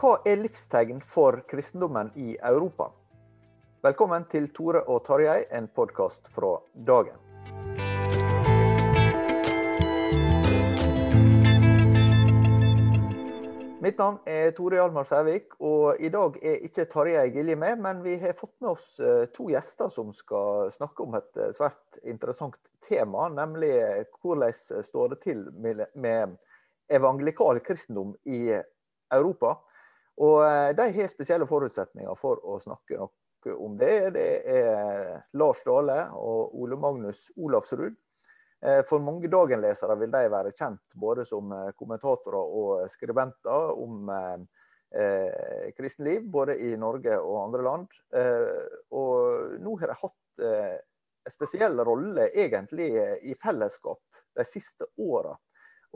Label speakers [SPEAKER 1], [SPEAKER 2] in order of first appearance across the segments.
[SPEAKER 1] Hva er livstegn for kristendommen i Europa? Velkommen til Tore og Tarjei, en podkast fra dagen. Mitt navn er Tore Hjalmar Sævik, og i dag er ikke Tarjei Gilje med, men vi har fått med oss eh, to gjester som skal snakke om et eh, svært interessant tema, nemlig hvordan står det til med evangelikal kristendom i Europa. Og eh, De har spesielle forutsetninger for å snakke noe om det. Det er Lars Dale og Ole Magnus Olafsrud. Eh, For mange dagenlesere vil de være kjent både som eh, kommentatorer og skribenter om eh, kristenliv, både i Norge og andre land. Eh, og nå har de hatt eh, en spesiell rolle egentlig i fellesskap de siste åra.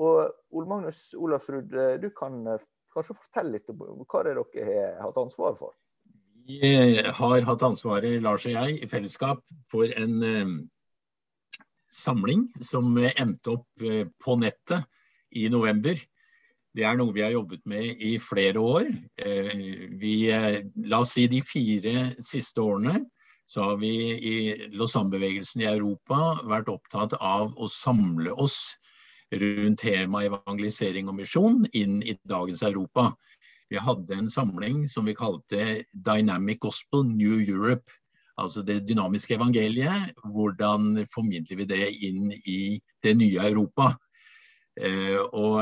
[SPEAKER 1] Og Ole Magnus Olafsrud, du kan kanskje fortell litt om hva er dere har hatt ansvar for?
[SPEAKER 2] Vi eh, har hatt ansvaret, Lars og jeg, i fellesskap for en eh, samling som eh, endte opp på nettet i november. Det er noe vi har jobbet med i flere år. Vi, la oss si de fire siste årene så har vi i Lausanne-bevegelsen i Europa vært opptatt av å samle oss rundt temaet evangelisering og misjon inn i dagens Europa. Vi hadde en samling som vi kalte Dynamic Gospel New Europe. Altså det dynamiske evangeliet. Hvordan formidler vi det inn i det nye Europa? Eh, og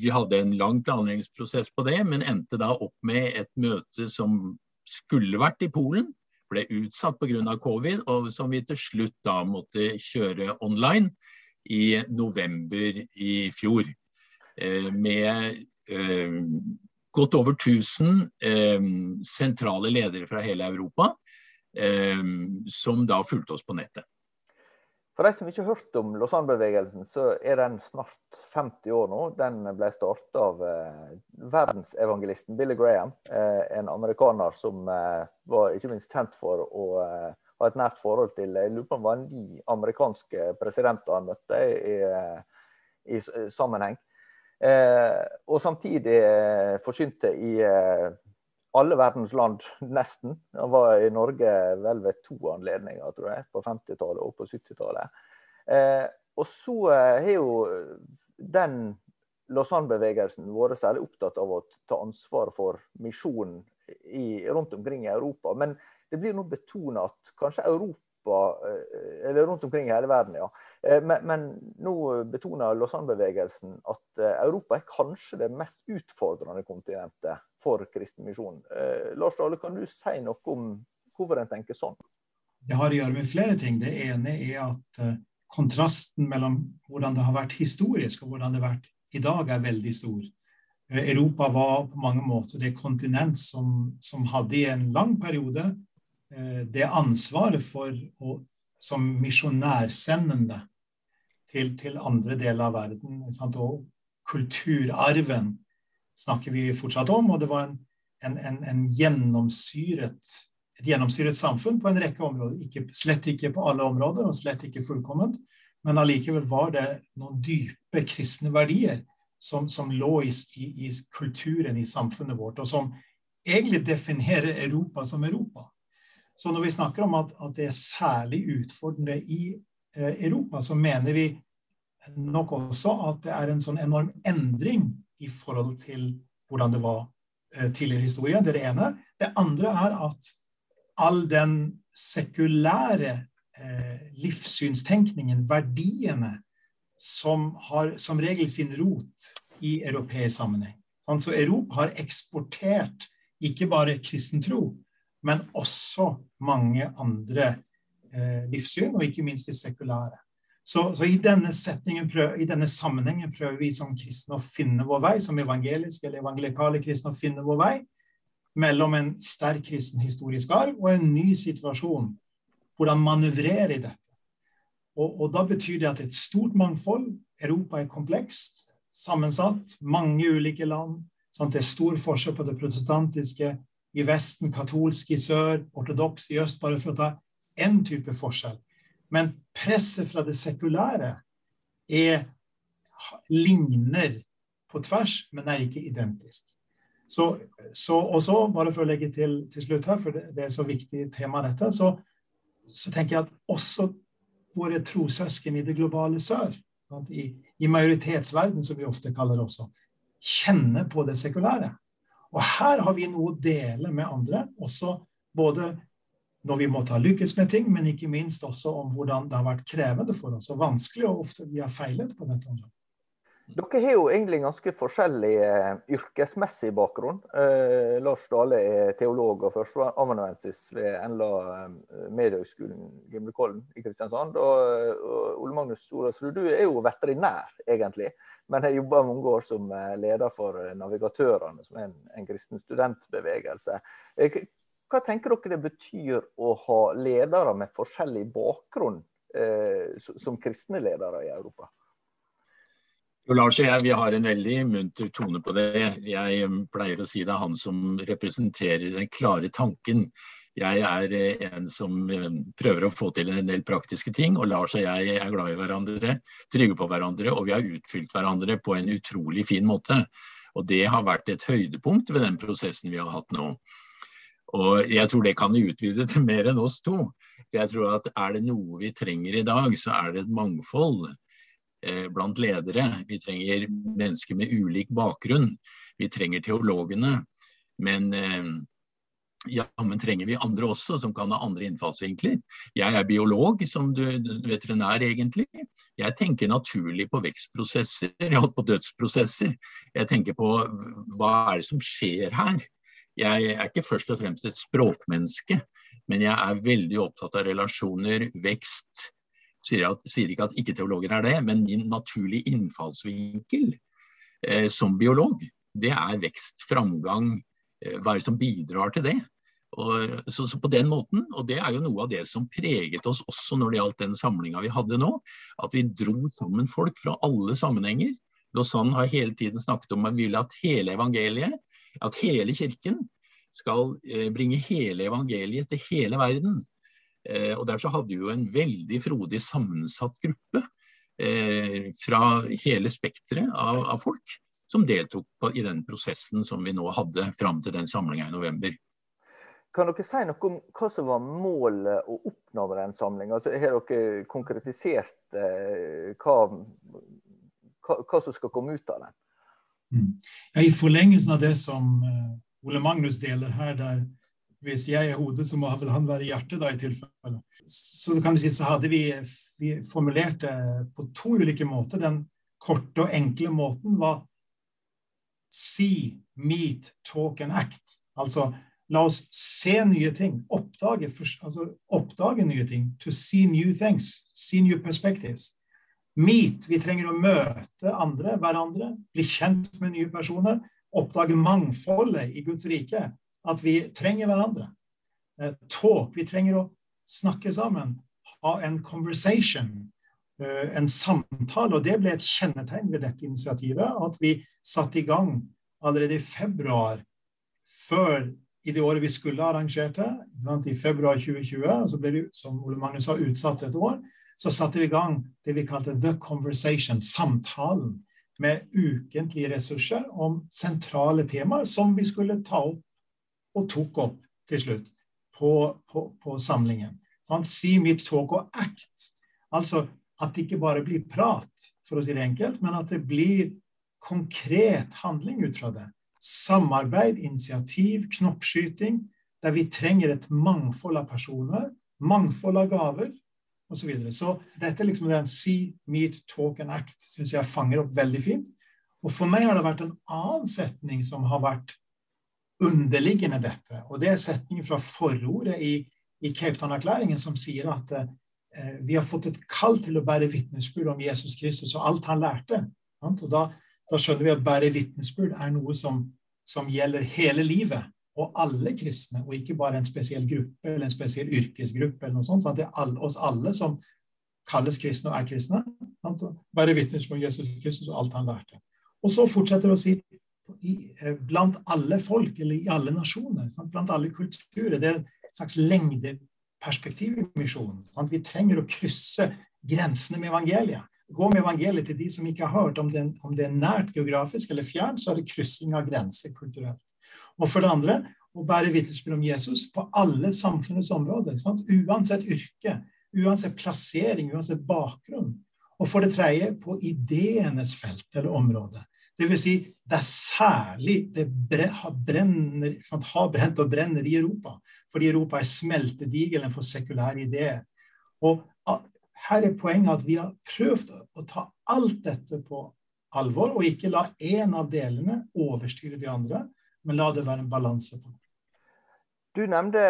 [SPEAKER 2] vi hadde en lang planleggingsprosess på det, men endte da opp med et møte som skulle vært i Polen, ble utsatt pga. covid, og som vi til slutt da måtte kjøre online i november i fjor. Eh, med eh, godt over 1000 eh, sentrale ledere fra hele Europa, som da fulgte oss på nettet.
[SPEAKER 1] For de som ikke har hørt om Lausanne-bevegelsen, så er den snart 50 år nå. Den ble starta av verdensevangelisten Billy Graham, en amerikaner som var ikke minst kjent for å eh, ha et nært forhold til Jeg lurer på om det var ni amerikanske presidenter han møtte i, i i sammenheng. Eh, og samtidig eh, forsynte i eh, alle verdens land, nesten. Han var i Norge vel ved to anledninger, tror jeg. På 50-tallet og på 70-tallet. Eh, og så eh, har jo den Lausanne-bevegelsen vært særlig opptatt av å ta ansvar for misjonen rundt omkring i Europa. Men det blir nå betona at kanskje Europa, eh, eller rundt omkring i hele verden, ja. Eh, Men, men nå betoner Lausanne-bevegelsen at eh, Europa er kanskje det mest utfordrende kontinentet for kristen misjon. Lars Dale, kan du si noe om hvorfor en tenker sånn?
[SPEAKER 3] Det har å gjøre med flere ting. Det ene er at kontrasten mellom hvordan det har vært historisk og hvordan det har vært i dag, er veldig stor. Europa var på mange måter det kontinent som, som hadde i en lang periode det ansvaret for å, som misjonærsendende til, til, andre deler av verden. Sant? Og kulturarven snakker vi fortsatt om, og det var en, en, en, en gjennomsyret et gjennomsyret samfunn på en rekke områder. Ikke, slett ikke på alle områder, og slett ikke fullkomment. Men allikevel var det noen dype kristne verdier som, som lå i, i, i, kulturen i samfunnet vårt, og som egentlig definerer Europa som Europa. Så når vi snakker om at, at det er særlig utfordrende i eh, Europa, så mener vi nok også at det er en sånn enorm endring i forhold til hvordan det var eh, tidligere i historien. Det er det ene. Det andre er at all den sekulære eh, livssynstenkningen, verdiene, som har som regel sin rot i europeisk sammenheng. Så altså, Europa har eksportert ikke bare kristen tro, men også mange andre eh, livssyn, og ikke minst de sekulære. Så, så i, denne prøver, i, denne sammenhengen prøver vi som kristne å finne vår vei, som evangeliske eller evangelikale kristne å finne vår vei mellom en sterk kristen historisk arv og en ny situasjon. Hvordan manøvrere i dette. Og, og, da betyr det at et stort mangfold Europa er komplekst, sammensatt, mange ulike land. Sant? Det er stor forskjell på det protestantiske i Vesten, katolsk i sør, ortodoks i øst, bare for å ta én type forskjell. Men presset fra det sekulære er, ligner på tvers, men er ikke identisk. Så, så, og så, bare for å legge til til slutt her, for det, det er så viktig tema dette, så, så, tenker jeg at også våre trossøsken i det globale sør, sant, i, i majoritetsverden, som vi ofte kaller det også, kjenner på det sekulære. Og her har vi noe å dele med andre, også både når vi måtte ha lykkes med ting, men ikke minst også om hvordan det har vært krevende for oss og vanskelig, og ofte vi har feilet på dette området.
[SPEAKER 1] Dere har jo egentlig ganske forskjellig eh, yrkesmessig bakgrunn. Eh, Lars Dale er teolog og førsteamanuensis ved NLA eh, Mediehøgskolen Gimlekollen i Kristiansand. Og, og Ole Magnus Olavsrud, du er jo veterinær, egentlig, men jeg jobba mange år som eh, leder for eh, Navigatørene, som er en, en kristen studentbevegelse. Eh, hva tenker dere det betyr å ha ledere med forskjellig bakgrunn som kristne ledere i Europa?
[SPEAKER 2] Jo, Lars og jeg vi har en veldig munter tone på det. Jeg um, pleier å si det er han som representerer den klare tanken. Jeg er eh, en som um, prøver å få til en del praktiske ting, og Lars og jeg er glad i hverandre, trygge på hverandre, og vi har utfylt hverandre på en utrolig fin måte. Og Det har vært et høydepunkt ved den prosessen vi har hatt nå. Og Jeg tror det kan utvide til mer enn oss to. Jeg tror at Er det noe vi trenger i dag, så er det et mangfold Eh, blant ledere. Vi trenger mennesker med ulik bakgrunn. Vi trenger teologene. Men eh, ja, men trenger vi andre også, som kan ha andre innfallsvinkler? Jeg er biolog, som du, veterinær egentlig. Jeg tenker naturlig på vekstprosesser, på dødsprosesser. Jeg tenker på hva er det som skjer her? Jeg er ikke først og fremst et språkmenneske, men jeg er veldig opptatt av relasjoner, vekst, sier, at, sier ikke at ikke-teologer er det, men min naturlige innfallsvinkel eh, som biolog, det er vekst, framgang, eh, hva er det som bidrar til det? Og, så, så, på den måten, og Det er jo noe av det som preget oss også når det gjaldt den samlinga vi hadde nå. At vi dro sammen folk fra alle sammenhenger. Lausanne har hele tiden snakket om at vi vil at hele evangeliet, at hele kirken, skal eh, bringe hele evangeliet til hele verden. Eh, og Derfor hadde vi jo en veldig frodig sammensatt gruppe eh, fra hele spekteret av, av, folk som deltok på, i den prosessen som vi nå hadde fram til den samlinga i november.
[SPEAKER 1] Kan dere si noe om hva som var målet å oppnå med den samlinga? Altså, har dere konkretisert eh, hva, hva, som skal komme ut av den?
[SPEAKER 3] Mm. Ja, I forlengelsen av det som uh, Ole Magnus deler her, der hvis jeg er hodet, så må vel han være hjertet, da, i tilfelle. Så si, så hadde vi, vi formulert det på to ulike måter. Den korte og enkle måten var see, meet, talk and act. Altså la oss se nye ting, oppdage, altså, oppdage nye ting. To see new things, see new perspectives. Meet, vi trenger å møte andre, hverandre, bli kjent med nye personer. oppdage mangfoldet i Guds rike. At vi trenger hverandre. Eh, talk. Vi trenger å snakke sammen. Ha en conversation. Eh, en samtale. Og det ble et kjennetegn ved dette initiativet. At vi satte i gang allerede i februar, før i det året vi skulle arrangert det, i februar 2020, så ble det, som Ole Magnus sa, utsatt et år, så satte vi i gang det vi kalte The Conversation, samtalen, med ukentlige ressurser om sentrale temaer som vi skulle ta opp, og tok opp til slutt, på, på, på samlingen. Sånn, See, meet, talk og act. Altså at det ikke bare blir prat, for å si det enkelt, men at det blir konkret handling ut fra det. Samarbeid, initiativ, knoppskyting, der vi trenger et mangfold av personer, mangfold av gaver osv. Så, videre. så dette liksom den see, meet, talk and act syns jeg fanger opp veldig fint. Og for meg har det vært en annen setning som har vært underliggende dette. Og det er setningen fra forordet i, i Cape Town-erklæringen som sier at eh, vi har fått et kall til å bære vitnesbyrd om Jesus Kristus og alt han lærte. Og da da skjønner vi at bære vitnesbyrd er noe som, som, gjelder hele livet. Og alle kristne, og ikke bare en spesiell gruppe eller en spesiell yrkesgruppe. eller noe sånt, sånn at Det er alle, oss alle som kalles kristne og er kristne. Sant? Bære vitnesbyrd om Jesus Kristus og alt han lærte. Og så fortsetter det å si eh, blant alle folk, eller i alle nasjoner, sant? blant alle kulturer. Det er et slags lengdeperspektiv i misjonen. Sant? Vi trenger å krysse grensene med evangeliet gå med evangeliet til de som ikke har hørt. Om det, om det er nært geografisk eller fjernt, så er det kryssing av grenser kulturelt. Og for det andre å bære vitnesbyrd om Jesus på alle samfunnets områder. Sant? Uansett yrke, uansett plassering, uansett bakgrunn. Og for det tredje på ideenes felt eller område. Det vil si, det er særlig det brenner, har brent og brenner i Europa. Fordi Europa er smeltedigelen for sekulære ideer. Og her er poenget at vi har prøvd å ta alt dette på alvor, og ikke la én av delene overstyre de andre, men la det være en balanse på det.
[SPEAKER 1] Du nevnte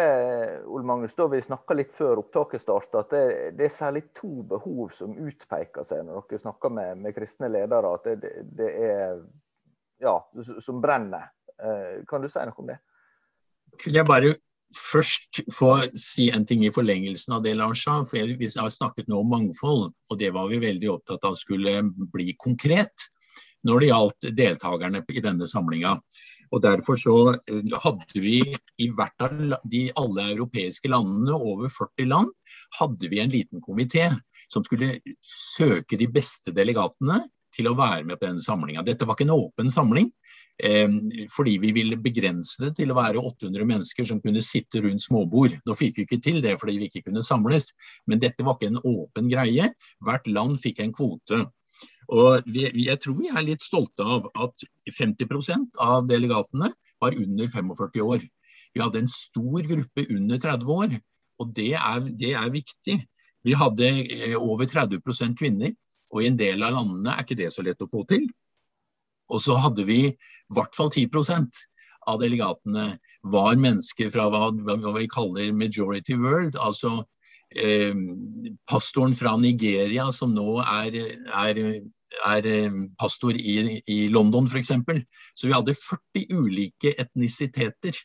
[SPEAKER 1] Ole Magnus, da vi snakka litt før opptaket starta, at det, det, er særlig to behov som utpeker seg når dere snakker med, med kristne ledere. At det, det, er ja, som brenner. Eh, kan du si noe om det?
[SPEAKER 2] Kunne jeg bare først få si en ting i forlengelsen av det Lars sa. for Vi har snakket nå om mangfold, og det var vi veldig opptatt av skulle bli konkret når det gjaldt deltakerne i denne samlinga. Og Derfor så eh, hadde vi i hvert av de alle europeiske landene, over 40 land, hadde vi en liten komité som skulle søke de beste delegatene til å være med på denne samlinga. Dette var ikke en åpen samling, fordi vi ville begrense det til å være 800 mennesker som kunne sitte rundt småbord. Nå fikk vi ikke til det fordi vi ikke kunne samles, men dette var ikke en åpen greie. Hvert land fikk en kvote. Og vi, jeg tror vi er litt stolte av at 50% av delegatene var under 45 år. Vi hadde en stor gruppe under 30 år, og det er, det er viktig. Vi hadde eh, over 30% kvinner, og i en del av landene er ikke det så lett å få til. Og så hadde vi i hvert fall 10 av delegatene var mennesker fra hva, hva vi kaller majority world. Altså eh, pastoren fra Nigeria som nå er, er, er eh, pastor i, i London f.eks. Så vi hadde 40 ulike etnisiteter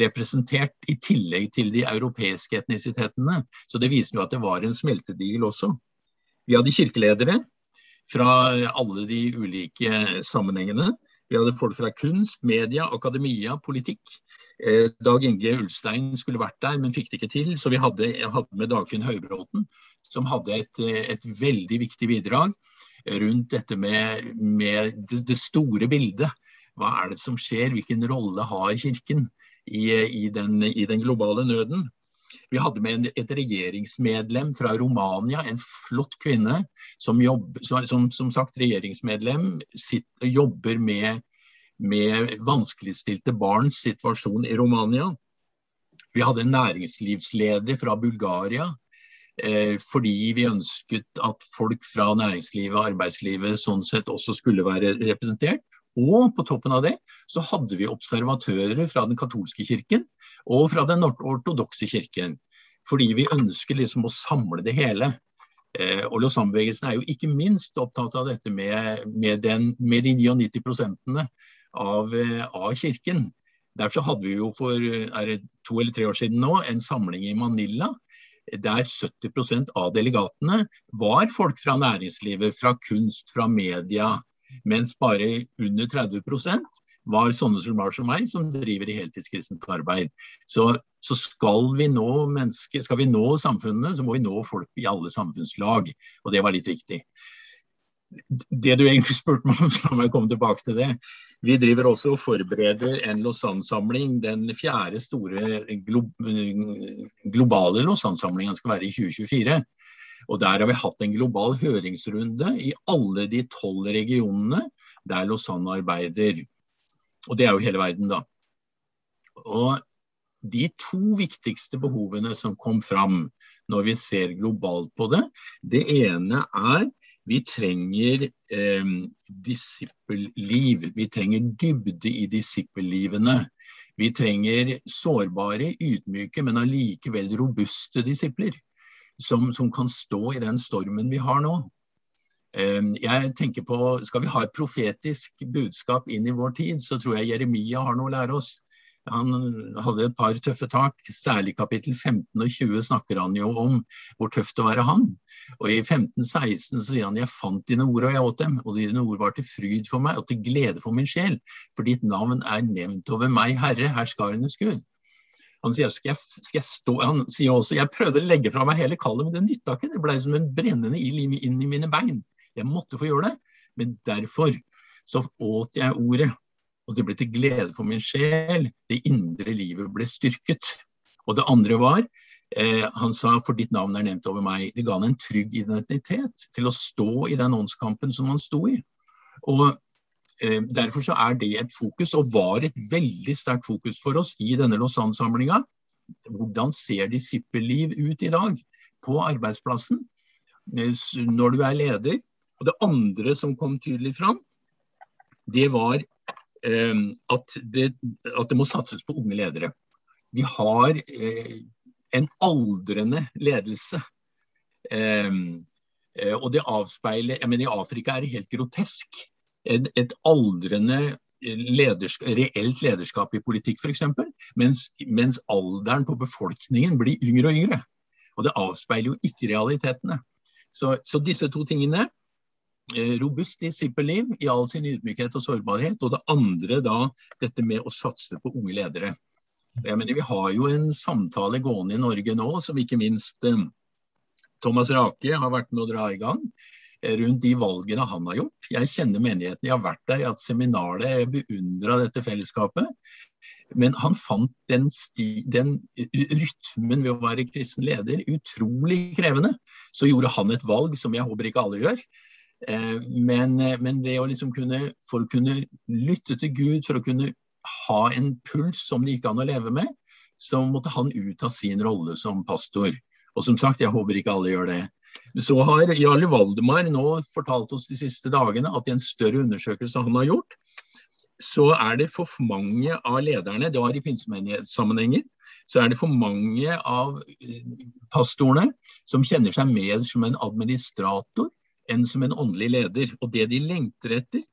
[SPEAKER 2] representert i tillegg til de europeiske etnisitetene. Så det viser jo at det var en smeltedigel også. Vi hadde kirkeledere fra alle de ulike sammenhengene. Vi hadde folk fra kunst, media, akademia, politikk. Eh, Dag Inge Ulstein skulle vært der, men fikk det ikke til. Så vi hadde, hadde med Dagfinn Høybråten, som hadde et, et, veldig viktig bidrag rundt dette med, med det, det, store bildet. Hva er det som skjer? Hvilken rolle har Kirken i, i, den, i den globale nøden? Vi hadde med et regjeringsmedlem fra Romania, en flott kvinne, som, jobb, som, som sagt regjeringsmedlem sitt, jobber med, med vanskeligstilte barns situasjon i Romania. Vi hadde en næringslivsleder fra Bulgaria. Eh, fordi vi ønsket at folk fra næringslivet og arbeidslivet sånn sett også skulle være representert. Og på toppen av det så hadde vi observatører fra den katolske kirken og fra den ortodokse kirken. Fordi vi ønsker liksom å samle det hele. Eh, og Lausanne-bevegelsen er jo ikke minst opptatt av dette med, med, den, med de 99 prosentene av, av Kirken. Derfor hadde vi jo for to eller tre år siden nå en samling i Manila der 70% av delegatene var folk fra næringslivet, fra kunst, fra media, mens bare under 30% var sånne som var som meg, som driver i heltidskristent arbeid. Så, så skal, vi nå menneske, skal vi nå samfunnet, så må vi nå folk i alle samfunnslag. Og det var litt viktig. Det du egentlig spurte meg om, la meg komme tilbake til det. Vi driver også og forbereder en Lausanne-samling. Den fjerde store glo globale Lausanne-samlingen skal være i 2024. Og Der har vi hatt en global høringsrunde i alle de tolv regionene der Lausanne arbeider. Og det er jo hele verden, da. Og de to viktigste behovene som kom fram når vi ser globalt på det, det ene er vi trenger eh, disippelliv. Vi trenger dybde i disippellivene. Vi trenger sårbare, ydmyke, men allikevel robuste disipler. Som, som, kan stå i den stormen vi har nå. Eh, jeg tenker på, Skal vi ha et profetisk budskap inn i vår tid, så tror jeg Jeremia har noe å lære oss. Han hadde et par tøffe tak. Særlig kapittel 15 og 20 snakker han jo om hvor tøft å være han. Og i 15-16 sier han jeg fant dine ord og jeg åt dem, og dine ord var til fryd for meg og til glede for min sjel, for ditt navn er nevnt over meg, Herre, herskarenes Gud. Han sier, skal jeg, skal jeg stå, han sier også jeg prøvde å legge fra meg hele kallet, men det nytta ikke. Det ble som en brennende ild inn i mine bein. Jeg måtte få gjøre det, men derfor så åt jeg ordet og det ble til glede for min sjel. Det indre livet ble styrket. Og det andre var eh, Han sa for ditt navn er nevnt over meg. Det ga han en trygg identitet til å stå i den åndskampen som han sto i. Og Derfor så er det et fokus, og var et veldig sterkt fokus for oss i denne Lausanne-samlinga. Hvordan ser disippelliv ut i dag på arbeidsplassen eh, når du er leder? Og Det andre som kom tydelig fram, det var Ehm, at det, at det må satses på unge ledere. Vi har eh, en aldrende ledelse. Eh, og det avspeiler I Afrika er det helt grotesk. Et, et aldrende lederskap, reelt lederskap i politikk f.eks. Mens, mens alderen på befolkningen blir yngre og yngre. Og det avspeiler jo ikke realitetene. Så, så disse to tingene Eh, robust disippelliv i all sin ydmykhet og sårbarhet. Og det andre da dette med å satse på unge ledere. Jeg mener, Vi har jo en samtale gående i Norge nå som ikke minst eh, Thomas Rake har vært med å dra i gang rundt de valgene han har gjort. Jeg kjenner menigheten, jeg har vært der, jeg har hatt seminarer jeg beundra dette fellesskapet. Men han fant den, sti, den, rytmen ved å være kristen leder utrolig krevende. Så gjorde han et valg som jeg håper ikke alle gjør. Eh, men, men, det å liksom kunne, for å kunne lytte til Gud, for å kunne ha en puls som det gikk an å leve med, så måtte han ut av sin rolle som pastor. Og som sagt, jeg håper ikke alle gjør det. Så har Jarle Valdemar nå fortalt oss de siste dagene at i en større undersøkelse han har gjort, så er det for mange av lederne, det var i pinsemenighetssammenhenger, så er det for mange av eh, pastorene som kjenner seg mer som en administrator enn som en åndelig leder. Og det de lengter etter,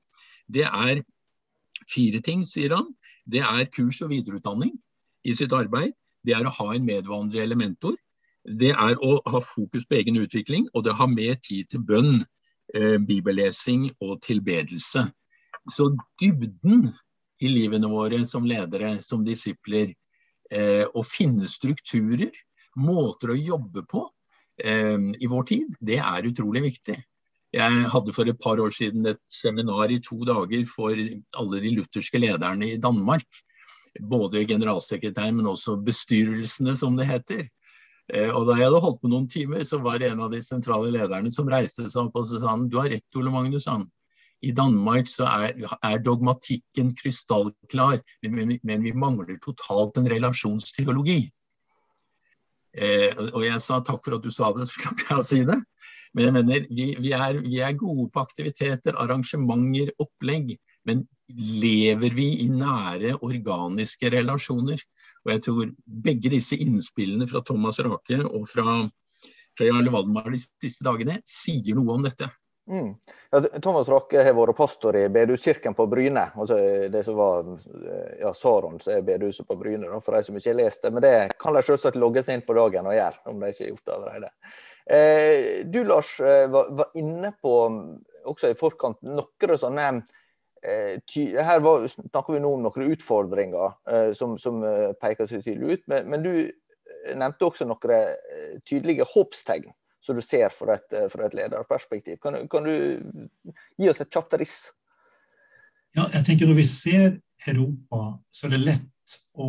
[SPEAKER 2] det er fire ting, sier han. Det er kurs og videreutdanning i sitt arbeid. Det er å ha en medvandrer eller mentor. Det er å ha fokus på egen utvikling, og det er å ha mer tid til bønn, eh, bibellesing og tilbedelse. Så dybden i livene våre som ledere, som disipler, eh, å finne strukturer, måter å jobbe på eh, i vår tid, det er utrolig viktig. Jeg hadde for et par år siden et seminar i to dager for alle de lutherske lederne i Danmark. Både generalsekretæren, men også bestyrelsene, som det heter. Eh, og da jeg hadde holdt på noen timer, så var det en av de sentrale lederne som reiste seg opp og sa han, du har rett, Ole Magnus. Han. I Danmark så er, er dogmatikken krystallklar, men, men, vi mangler totalt en relasjonsteologi. Eh, og jeg sa takk for at du sa det, så slapp jeg si det. Men jeg mener, vi, vi, er, vi, er, gode på aktiviteter, arrangementer, opplegg. Men lever vi i nære, organiske relasjoner? Og jeg tror begge disse innspillene fra Thomas Rake og fra, fra Jarle Valdemar de siste dagene sier noe om dette.
[SPEAKER 1] Mm. Ja, Thomas Rake har vært pastor i bedehuskirken på Bryne. altså Det som var ja, Sarons bedehuset på Bryne, da, for de som ikke har lest det. Men det kan de selvsagt logge seg inn på dagen og gjøre, om de ikke har gjort det allerede. Eh, du Lars eh, var, var, inne på, også i forkant, noen sånne eh, Her var, snakker vi nå om noen utfordringer eh, som, som eh, peker seg tydelig ut. Men, men du nevnte også noen tydelige håpstegn som du ser fra et, fra et lederperspektiv. Kan, kan, du gi oss et kjapt riss?
[SPEAKER 3] Ja, jeg tenker Når vi ser Europa, så er det lett å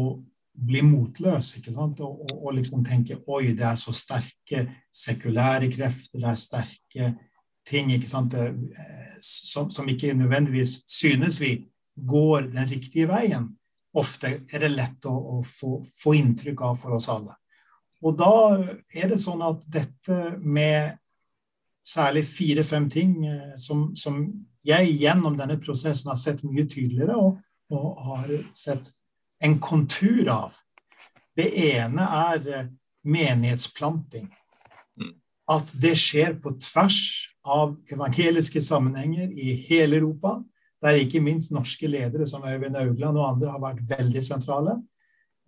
[SPEAKER 3] bli motløs. ikke sant? Og, og, og liksom tenke oi, det er så sterke sekulære krefter, det er sterke ting ikke sant? Som, som ikke nødvendigvis synes vi går den riktige veien. Ofte er det lett å, å få, få inntrykk av for oss alle. Og da er det sånn at dette med særlig fire-fem ting eh, som, som, jeg gjennom denne prosessen har sett mye tydeligere og, og, har sett en kontur av. Det ene er eh, menighetsplanting. At det skjer på tvers av evangeliske sammenhenger i hele Europa. Der ikke minst norske ledere som Øyvind Augland og andre har vært veldig sentrale.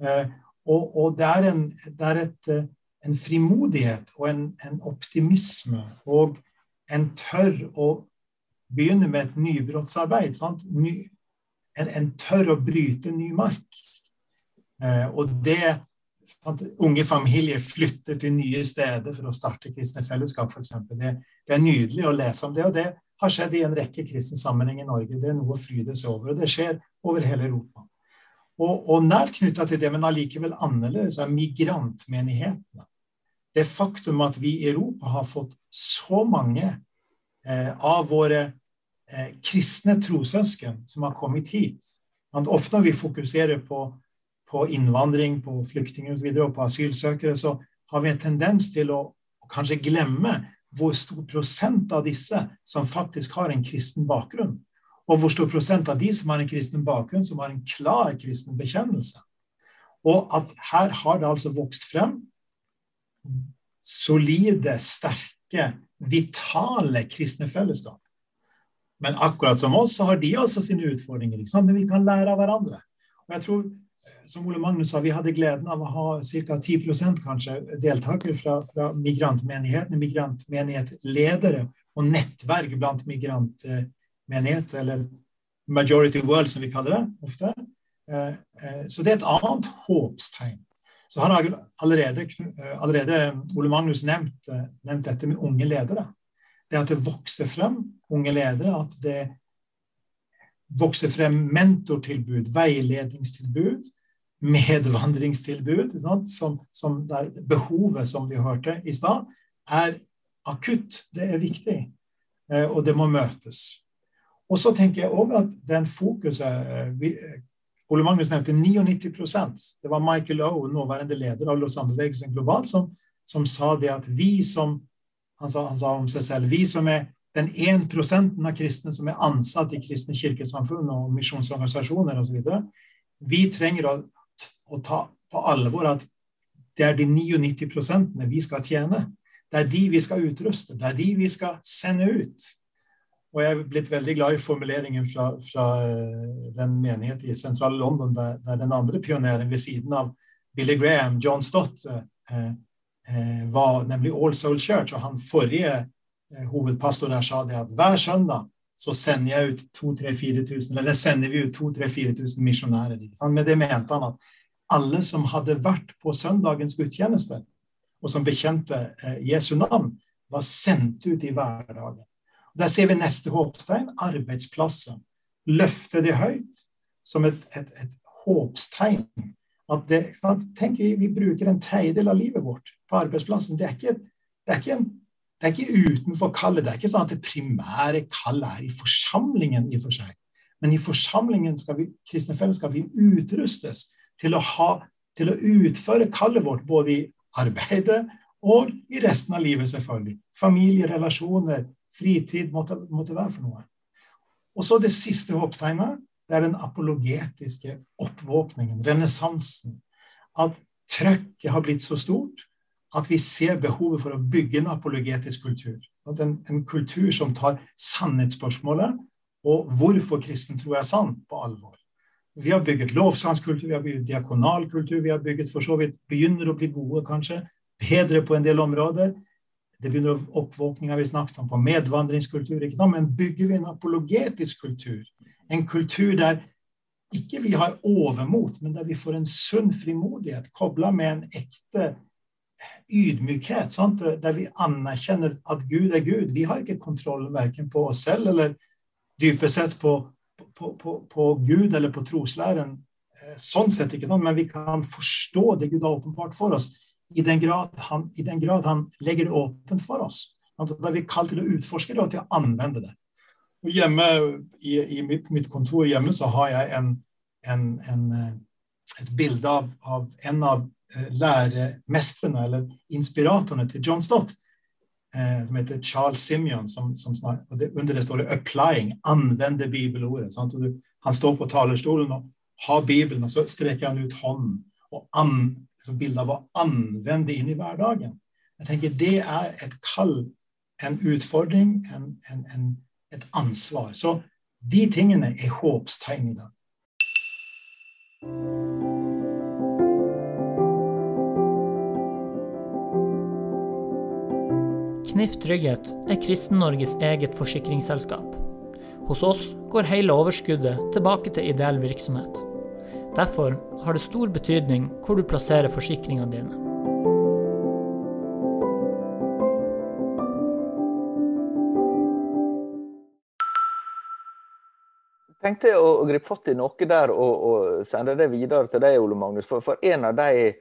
[SPEAKER 3] Eh, og, og det er, en, det er et, eh, en, frimodighet og en, en, optimisme. Og en tør å begynne med et nybrottsarbeid. Ny, en, en, tør å bryte ny mark. Eh, og det sant, Unge familier flytter til nye steder for å starte kristne fellesskap, f.eks. Det, det er nydelig å lese om det. og det har skjedd i en rekke kristne sammenheng i Norge. Det er noe å fryde seg over. Og det skjer over hele Europa. Og, og nært knytta til det, men allikevel annerledes, er migrantmenighetene. Det faktum at vi i Europa har fått så mange eh, av våre eh, kristne trossøsken som har kommet hit. Ofte når vi fokuserer på, på innvandring, på flyktninger osv., og, og på asylsøkere, så har vi en tendens til å, å kanskje glemme hvor stor prosent av disse som faktisk har en kristen bakgrunn og hvor stor prosent av de som har en kristen bakgrunn, som har en klar kristen bekjennelse. Og at her har det altså vokst frem solide, sterke, vitale kristne fellesskap. Men akkurat som oss, så har de også sine utfordringer. Men vi kan lære av hverandre. Og jeg tror, som Ole Magnus sa, Vi hadde gleden av å ha ca. 10 kanskje deltakere fra, fra migrantmenighetene, migrantmenighetledere og nettverk blant migrantmenighet, eller majority world, som vi kaller det ofte. Eh, eh, så det er et annet håpstegn. Så har allerede, eh, allerede Ole Magnus nevnt, nevnt, dette med unge ledere. Det at det vokser frem unge ledere, at det vokser frem mentortilbud, veiledningstilbud, medvandringstilbud. Som, som der behovet, som vi hørte i stad, er akutt. Det er viktig. Og det må møtes. Og så tenker jeg òg at den fokuset eh, vi, eh, Ole Magnus nevnte 99% Det var Michael Owen, nåværende leder av Lausanne-bevegelsen globalt, som, som, sa det at vi som han sa, han sa, om seg selv vi som er den 1 av kristne som er ansatt i kristne kirkesamfunn og misjonsorganisasjoner osv., vi trenger å, å, ta på alvor at det er de 99 vi skal tjene. Det er de vi skal utruste. Det er de vi skal sende ut. Og jeg er blitt veldig glad i formuleringen fra, fra eh, den menighet i sentrale London der, der, den andre pioneren ved siden av Billy Graham, John Stott, eh, eh, var nemlig All Soul Church. Og han forrige eh, hovedpastor der sa det at hver søndag så sender jeg ut 2000-4000 eller sender vi ut 2000-4000 misjonærer. Med det mente han at alle som hadde vært på søndagens gudstjeneste, og som bekjente eh, Jesu navn, var sendt ut i hverdagen. Der ser vi neste håpstegn arbeidsplasser. Løfte det høyt som et, et, et håpstegn. Det, Tenk, vi, bruker en tredjedel av livet vårt på arbeidsplassen. Det er ikke, det er ikke, det er ikke utenfor kallet. Det er ikke sånn at det primære kallet er i forsamlingen i og for seg. Men i forsamlingen skal vi, kristne fellesskap vi utrustes til å, ha, til å utføre kallet vårt både i arbeidet og i resten av livet, selvfølgelig. Familie, relasjoner, fritid måtte, måtte være for noe. Og så det siste håpstegnet. Det er den apologetiske oppvåkningen, renessansen. At trøkket har blitt så stort at vi ser behovet for å bygge en apologetisk kultur. En, en kultur som tar sannhetsspørsmålet og hvorfor kristen tro er sann, på alvor. Vi har bygget lovsangskultur, vi har bygget diakonalkultur, vi har bygget for så vidt Begynner å bli gode, kanskje. Bedre på en del områder. Det begynner oppvåkninga vi snakket om, på medvandringskultur. Men bygger vi en apologetisk kultur, en kultur der ikke vi har overmot, men der vi får en sunn frimodighet kobla med en ekte ydmykhet, sant? der vi anerkjenner at Gud er Gud. Vi har ikke kontroll verken på oss selv eller dypest sett på, på, på, på Gud eller på troslæren. Eh, sånn sett, ikke sant? Men vi kan forstå det Gud har åpenbart for oss, i den grad han, den grad han legger det åpent for oss. Da er vi kalt til å utforske det og til å anvende det. Og hjemme i, i mitt, mitt, kontor hjemme så har jeg en, en, en, eh, et bilde av, av en av læremestrene, eller inspiratorene til John Stott, eh, som heter Charles Simeon. Som, som snak, og det, under det står det 'applying', anvende bibelordet. Du, han står på talerstolen og har Bibelen, og så streker han ut hånden. og an, bilde av å anvende inn i hverdagen. Jeg tenker Det er et kall, en utfordring, en, en, en, et ansvar. Så de tingene er håpstegn i dag.
[SPEAKER 4] Knif Trygghet er Kristen-Norges eget forsikringsselskap. Hos oss går hele overskuddet tilbake til ideell virksomhet. Derfor har det stor betydning hvor du plasserer forsikringene dine.
[SPEAKER 1] Tenkte å, gripe fatt i noe der og, og, sende det videre til deg, Ole Magnus. For, for en av de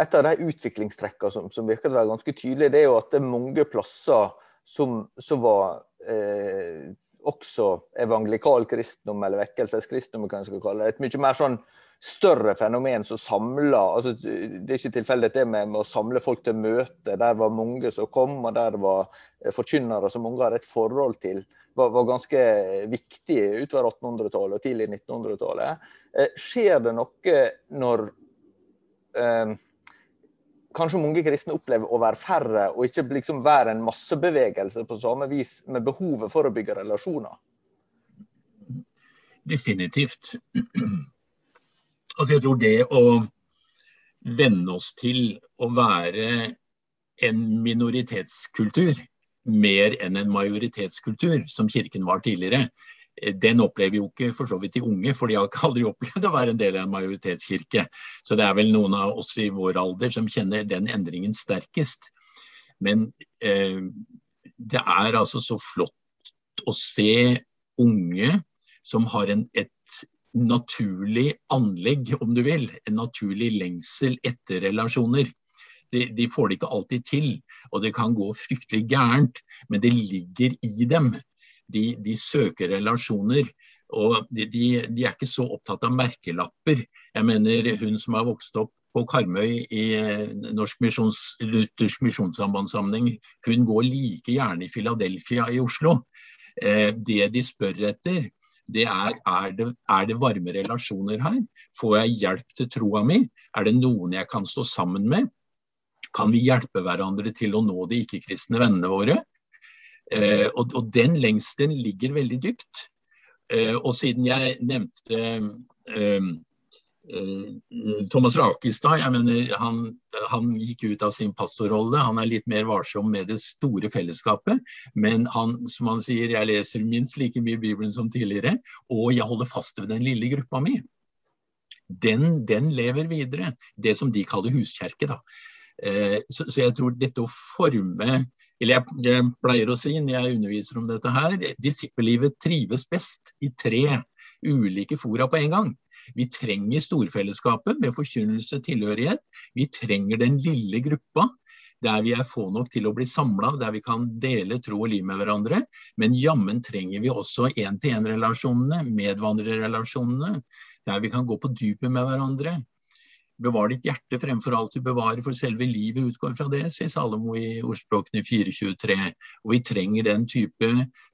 [SPEAKER 1] et av de utviklingstrekkene som, som virker å være ganske tydelig, det er jo at det er mange plasser som, som var eh, også evangelikal kristendom, eller vekkelseskristendom, hva en skal kalle det. Et mye mer sånn større fenomen som samla altså, Det er ikke tilfeldig det med, med, å samle folk til møte. Der var mange som kom, og der var eh, forkynnere som mange har et forhold til. Var, var ganske viktig utover 1800-tallet og tidlig 1900-tallet. Eh, skjer det noe når eh, kanskje mange kristne opplever å være færre, og ikke liksom være en massebevegelse på samme vis, med behovet for å bygge relasjoner?
[SPEAKER 2] Definitivt. Altså jeg tror det å venne oss til å være en minoritetskultur mer enn en majoritetskultur, som Kirken var tidligere, den opplever jo ikke for så vidt de unge, for de har ikke aldri opplevd å være en del av en majoritetskirke. Så det er vel noen av oss i vår alder som kjenner den endringen sterkest. Men eh, det er altså så flott å se unge som har en, et naturlig anlegg, om du vil. En naturlig lengsel etter relasjoner. De, de, får det ikke alltid til, og det kan gå fryktelig gærent, men det ligger i dem de, de søker relasjoner. Og de, de, de, er ikke så opptatt av merkelapper. Jeg mener Hun som har vokst opp på Karmøy i eh, Norsk misjons, Luthersk misjonssambandssammenheng, hun går like gjerne i Philadelphia i Oslo. Eh, det de spør etter, det er er det, er det varme relasjoner her? Får jeg hjelp til troa mi? Er det noen jeg kan stå sammen med? Kan vi hjelpe hverandre til å nå de ikke-kristne vennene våre? Eh, og, og, den lengselen ligger veldig dypt. Eh, og siden jeg nevnte eh, Thomas Rakestad, jeg mener, han, han, gikk ut av sin pastorrolle. Han er litt mer varsom med det store fellesskapet. Men han, som han sier, jeg leser minst like mye Bibelen som tidligere. Og jeg holder fast ved den lille gruppa mi. Den, den lever videre. Det som de kaller huskjerke. da. Så, så jeg tror dette å forme eller jeg, jeg, pleier å si når jeg underviser om dette her, disippellivet trives best i tre ulike fora på en gang. Vi trenger storfellesskapet med forkynnelse, og tilhørighet. Vi trenger den lille gruppa der vi er få nok til å bli samla, der vi kan dele tro og liv med hverandre. Men jammen trenger vi også én-til-én-relasjonene, medvandrerrelasjonene, der vi kan gå på dypet med hverandre. Bevar ditt hjerte fremfor alt du bevarer, for selve livet utgår fra det, sier Salomo i ordspråkene 423. Og vi trenger den type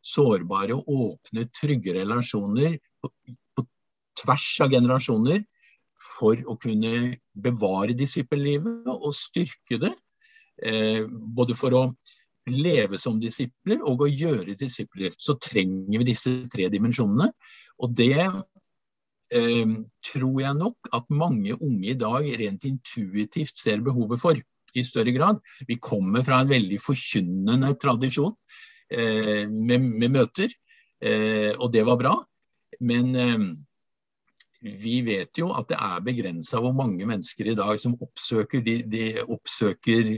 [SPEAKER 2] sårbare, åpne, trygge relasjoner på, på tvers av generasjoner for å kunne bevare disippellivet og styrke det. eh, både for å leve som disipler og å gjøre disipler, så trenger vi disse tre dimensjonene. Og det tror jeg nok at mange unge i dag rent intuitivt ser behovet for i større grad. Vi kommer fra en veldig forkynnende tradisjon eh, med, med, møter, eh, og det var bra. Men eh, vi vet jo at det er begrensa hvor mange mennesker i dag som oppsøker, de, de oppsøker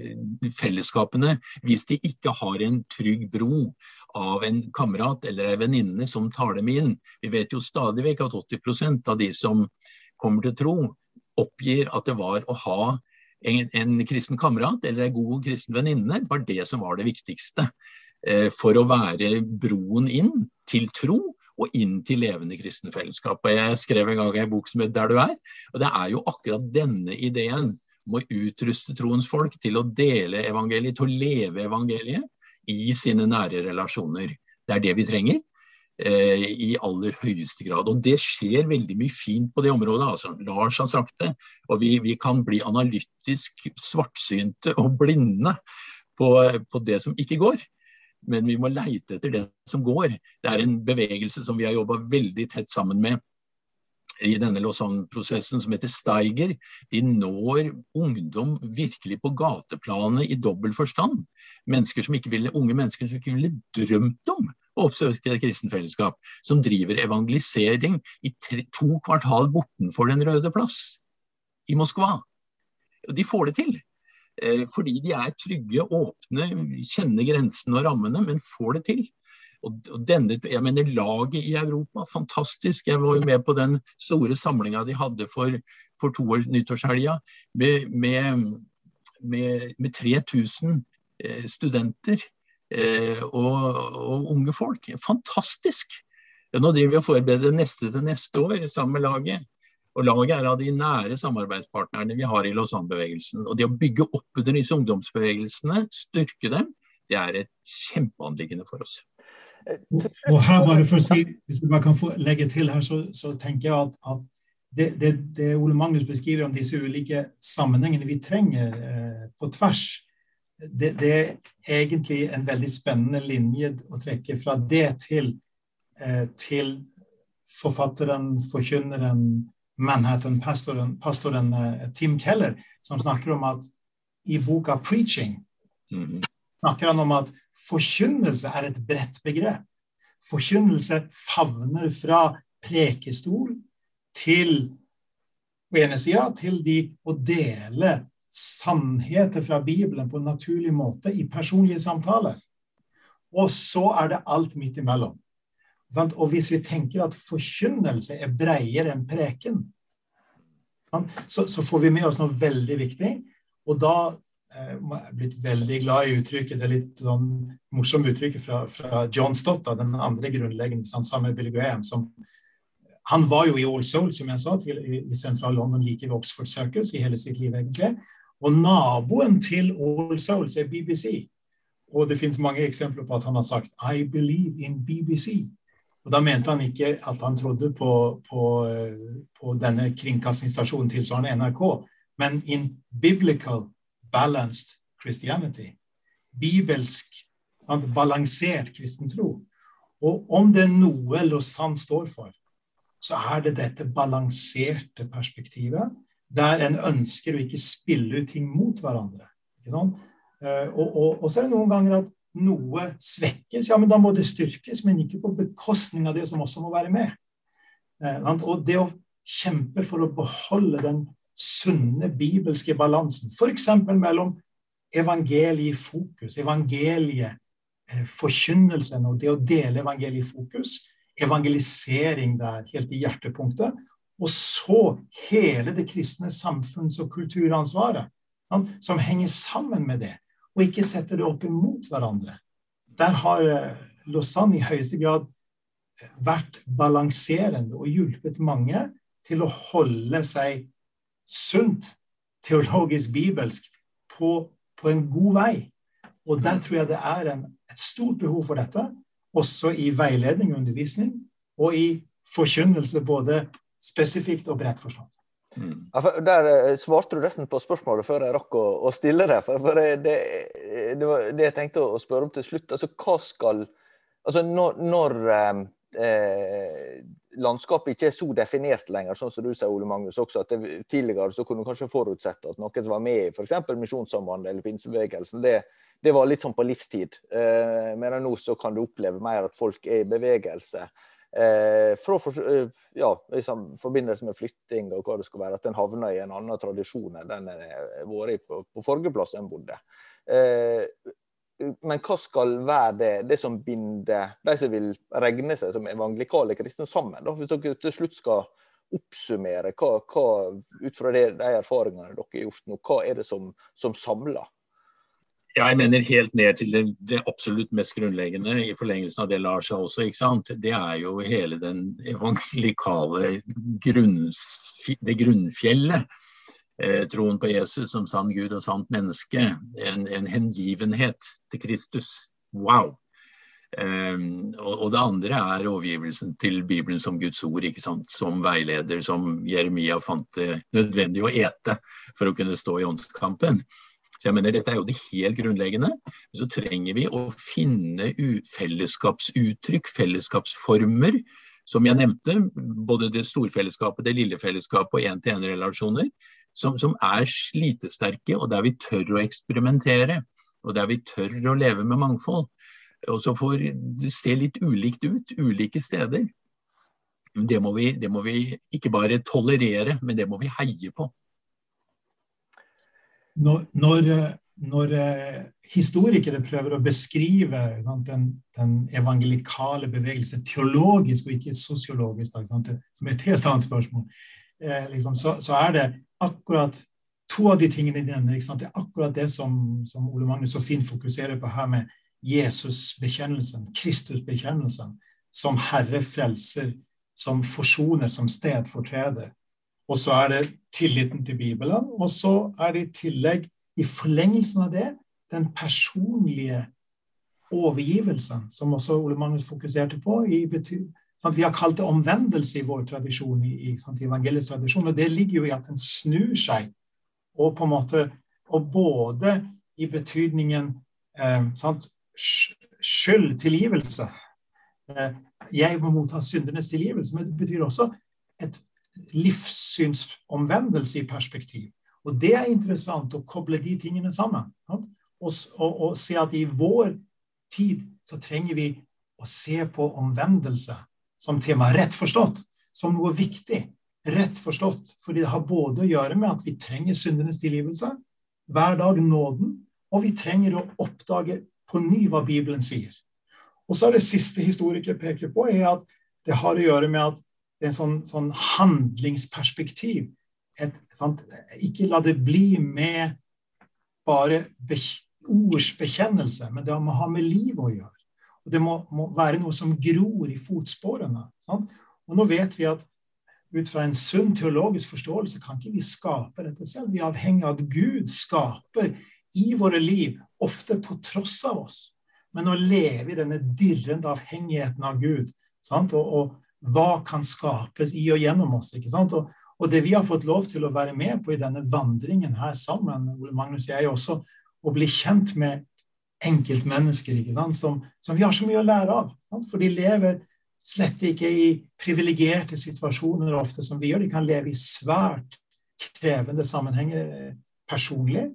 [SPEAKER 2] fellesskapene hvis de ikke har en trygg bro av en kamerat eller en venninne som tar dem inn. Vi vet jo stadig vekk at 80% av de som kommer til tro, oppgir at det var å ha en, en kristen kamerat eller en god kristen venninne, var det som var det viktigste eh, for å være broen inn til tro og inn til levende kristne fellesskap. Og Jeg skrev en gang en bok som heter 'Der du er'. og Det er jo akkurat denne ideen om å utruste troens folk til å dele evangeliet, til å leve evangeliet i sine nære relasjoner. Det er det vi trenger. Eh, I aller høyeste grad. Og det skjer veldig mye fint på det området. altså Lars har sagt det. Og vi, vi kan bli analytisk svartsynte og blinde på, på det som ikke går men vi må leite etter det som går. Det er en bevegelse som vi har jobba veldig tett sammen med i denne Lausanne-prosessen som heter Steiger. De når ungdom virkelig på gateplanet i dobbel forstand. Mennesker som ikke ville, unge mennesker som ikke ville drømt om å oppsøke et kristent fellesskap. Som driver evangelisering i tre, to kvartal bortenfor Den røde plass i Moskva. Og de får det til. Eh, fordi de er trygge, åpne, kjenner grensene og rammene, men får det til. Og denne, jeg mener Laget i Europa, fantastisk. Jeg var jo med på den store samlinga de hadde for, for to år, nyttårshelga, med, med, med, med 3000 eh, studenter eh, og, og, unge folk. Fantastisk! Nå driver vi og forbereder neste til neste år sammen med laget. Og Laget er av de nære samarbeidspartnerne vi har i Lausanne-bevegelsen. Og det å bygge opp under disse ungdomsbevegelsene, styrke dem, det er et kjempeanliggende for oss.
[SPEAKER 3] Og her bare for å si, Hvis vi bare kan få legge til her, så, så tenker jeg at, at det, det, det, Ole Magnus beskriver om disse ulike sammenhengene vi trenger eh, på tvers, det, det, er egentlig en veldig spennende linje å trekke fra det til, eh, til forfatteren, forkynneren, Manhattan-pastoren pastoren, uh, Tim Keller, som snakker om at i boka 'Preaching' mm. snakker han om at forkynnelse er et bredt begrep. Forkynnelse favner fra prekestol til på ene sida til de å dele sannheter fra Bibelen på en naturlig måte i personlige samtaler. Og så er det alt midt imellom. Og hvis vi tenker at forkynnelse er bredere enn preken, så, får vi med oss noe veldig viktig. Og da blitt veldig glad i uttrykket, det er litt sånn morsomt uttrykket fra, fra, John Stott, den andre grunnleggende, sammen med Billy Graham. Som, han var jo i All Souls, som jeg sa, i, i sentral London, like ved Oxford Circus i hele sitt liv, egentlig. Og naboen til All Souls er BBC. Og det finnes mange eksempler på at han har sagt 'I believe in BBC'. Og Da mente han ikke at han trodde på, på, på denne kringkastingsstasjonen tilsvarende NRK, men in biblical balanced Christianity. Bibelsk, sant, balansert kristen tro. Og om det er noe Lausanne står for, så er det dette balanserte perspektivet, der en ønsker å ikke spille ut ting mot hverandre. Eh, og, og, og så er det noen ganger at noe svekkes, ja, men da må det styrkes, men ikke på bekostning av det som også må være med. Eh, og det å kjempe for å beholde den sunne bibelske balansen, f.eks. mellom evangeliefokus, evangeliet, eh, og det å dele evangeliefokus, evangelisering der helt i hjertepunktet, og så hele det kristne samfunns- og kulturansvaret, som henger sammen med det og ikke setter det opp imot hverandre. Der har eh, Lausanne i høyeste grad eh, vært balanserende og hjulpet mange til å holde seg sunt, teologisk, bibelsk, på, på en god vei. Og der tror jeg det er en, et stort behov for dette, også i veiledning og undervisning, og i forkynnelse både spesifikt og bredt forstått.
[SPEAKER 1] Mm. Der eh, svarte du nesten på spørsmålet før jeg rakk å, å stille det. For, for det, det, var det jeg tenkte å spørre om til slutt. Altså, hva skal Altså, når, når eh, eh, landskapet ikke er så definert lenger, sånn som du sier, Ole Magnus, også, at det, tidligere så kunne du kanskje forutsette at noen som var med i f.eks. Misjonssambandet eller pinsebevegelsen, det, det, var litt sånn på livstid. Eh, men nå så kan du oppleve mer at folk er i bevegelse. Eh, fra for, ja, i liksom, forbindelse med flytting og hva det skal være, at den havner i en annen tradisjon enn den har vært på, på forrige plass en bodde. Eh, men hva skal være det, det som binder de som vil regne seg som evangelikale kristne sammen? Da? Hvis dere til slutt skal oppsummere hva, hva ut fra det, de erfaringene dere har gjort nå, hva er det som, som samler?
[SPEAKER 2] Ja, jeg mener helt ned til det, det, absolutt mest grunnleggende, i forlengelsen av det Lars sa også. ikke sant? Det er jo hele den evangelikale grunns, det grunnfjellet. Eh, troen på Jesus som sann Gud og sant menneske. En, en hengivenhet til Kristus. Wow! Um, og, og, det andre er overgivelsen til Bibelen som Guds ord, som veileder, som Jeremia fant det nødvendig å ete for å kunne stå i åndskampen. Så jeg mener Dette er jo det helt grunnleggende. Men så trenger vi å finne fellesskapsuttrykk, fellesskapsformer. Som jeg nevnte, både det storfellesskapet, det lille fellesskapet og én-til-én-relasjoner. Som, som, er slitesterke, og der vi tør å eksperimentere. Og der vi tør å leve med mangfold. Og så får det se litt ulikt ut ulike steder. Det må, vi, det må vi ikke bare tolerere, men det må vi heie på
[SPEAKER 3] når, når, når eh, historikere prøver å beskrive sant, den, den, evangelikale bevegelse teologisk og ikke sosiologisk, som er et helt annet spørsmål, eh, liksom, så, så, er det akkurat to av de tingene de nevner. Det er akkurat det som, som, Ole Magnus så fint fokuserer på her med Jesus-bekjennelsen, Kristus-bekjennelsen, som Herre frelser, som forsoner, som stedfortreder. Og så er det tilliten til Bibelen. Og så er det i tillegg, i forlengelsen av det, den personlige overgivelsen, som også Ole Magnus fokuserte på. i? Vi har kalt det omvendelse i vår tradisjon, i, i sant, evangelisk tradisjon. Og det ligger jo i at en snur seg. Og på en måte, og både i betydningen eh, sant, skyld, tilgivelse. Eh, jeg må motta syndenes tilgivelse, men det betyr også et livssynsomvendelse i perspektiv. Og det er interessant å koble de tingene sammen. Og, og, og, se at i vår tid så trenger vi å se på omvendelse som tema, rett forstått, som noe viktig. Rett forstått, fordi det har både å gjøre med at vi trenger syndenes tilgivelse, hver dag nåden, og vi trenger å oppdage på ny hva Bibelen sier. Og så er det siste historiker peker på, er at det har å gjøre med at det er en sånn, sånn handlingsperspektiv. Et, ikke la det bli med bare ordsbekjennelse, men det har med livet å gjøre. Og Det må, må være noe som gror i fotsporene. Sant? Og nå vet vi at ut fra en sunn teologisk forståelse kan ikke vi skape dette selv. Vi er avhengig av at Gud skaper i våre liv, ofte på tross av oss. Men å leve i denne dirrende avhengigheten av Gud? Og, og, hva kan skapes i og gjennom oss. Og, og, det vi har fått lov til å være med på i denne vandringen her sammen, Magnus og jeg også, å bli kjent med enkeltmennesker ikke sant? Som, som vi har så mye å lære av. Sant? For de lever slett ikke i privilegerte situasjoner ofte som vi gjør. De kan leve i svært krevende sammenhenger personlig.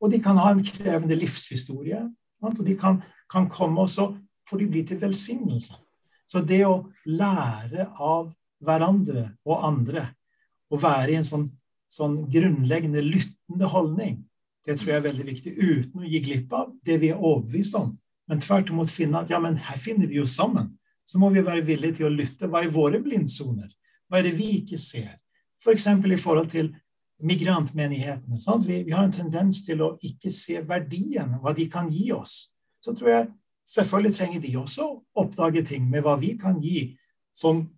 [SPEAKER 3] Og de kan ha en krevende livshistorie. Sant? Og de kan, kan komme også for de blir til velsignelse. Så det å lære av hverandre og andre, å være i en sånn, sånn grunnleggende lyttende holdning, det tror jeg er veldig viktig. Uten å gi glipp av det vi er overbevist om. Men tvert imot finne at ja, men her finner vi jo sammen. Så må vi være villige til å lytte. Hva er våre blindsoner? Hva er det vi ikke ser? F.eks. For i forhold til migrantmenighetene. Vi, vi, har en tendens til å ikke se verdien, hva de kan gi oss. Så tror jeg Selvfølgelig trenger de også å oppdage ting med hva vi kan gi. Som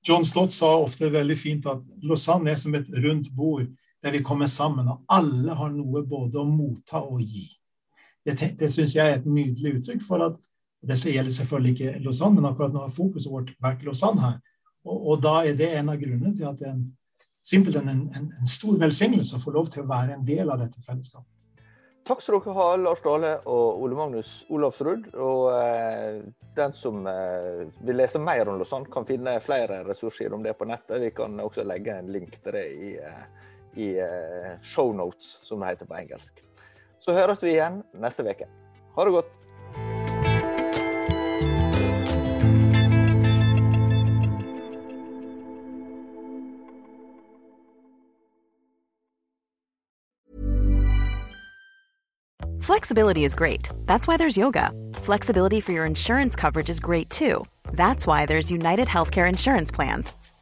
[SPEAKER 3] John Stott sa ofte veldig fint, at Lausanne er som et rundt bord der vi kommer sammen, og alle har noe både å motta og gi. Det, det syns jeg er et nydelig uttrykk for at Det gjelder selvfølgelig ikke Lausanne, men akkurat nå har fokuset vårt vært Lausanne her. Og, og, da er det en av grunnene til at det en simpelthen en, en, en stor velsignelse å få lov til å være en del av dette fellesskapet.
[SPEAKER 1] Takk skal dere ha, Lars Dale og Ole Magnus Olavsrud. Og eh, den som eh, vil lese mer om Lausanne, kan finne flere ressurser om det på nettet. Vi kan også legge en link til det i, eh, i eh, shownotes, som det heter på engelsk. Så høres vi igjen neste uke. Ha det godt.
[SPEAKER 5] Flexibility is great. That's why there's yoga. Flexibility for your insurance coverage is great too. That's why there's United Healthcare Insurance Plans.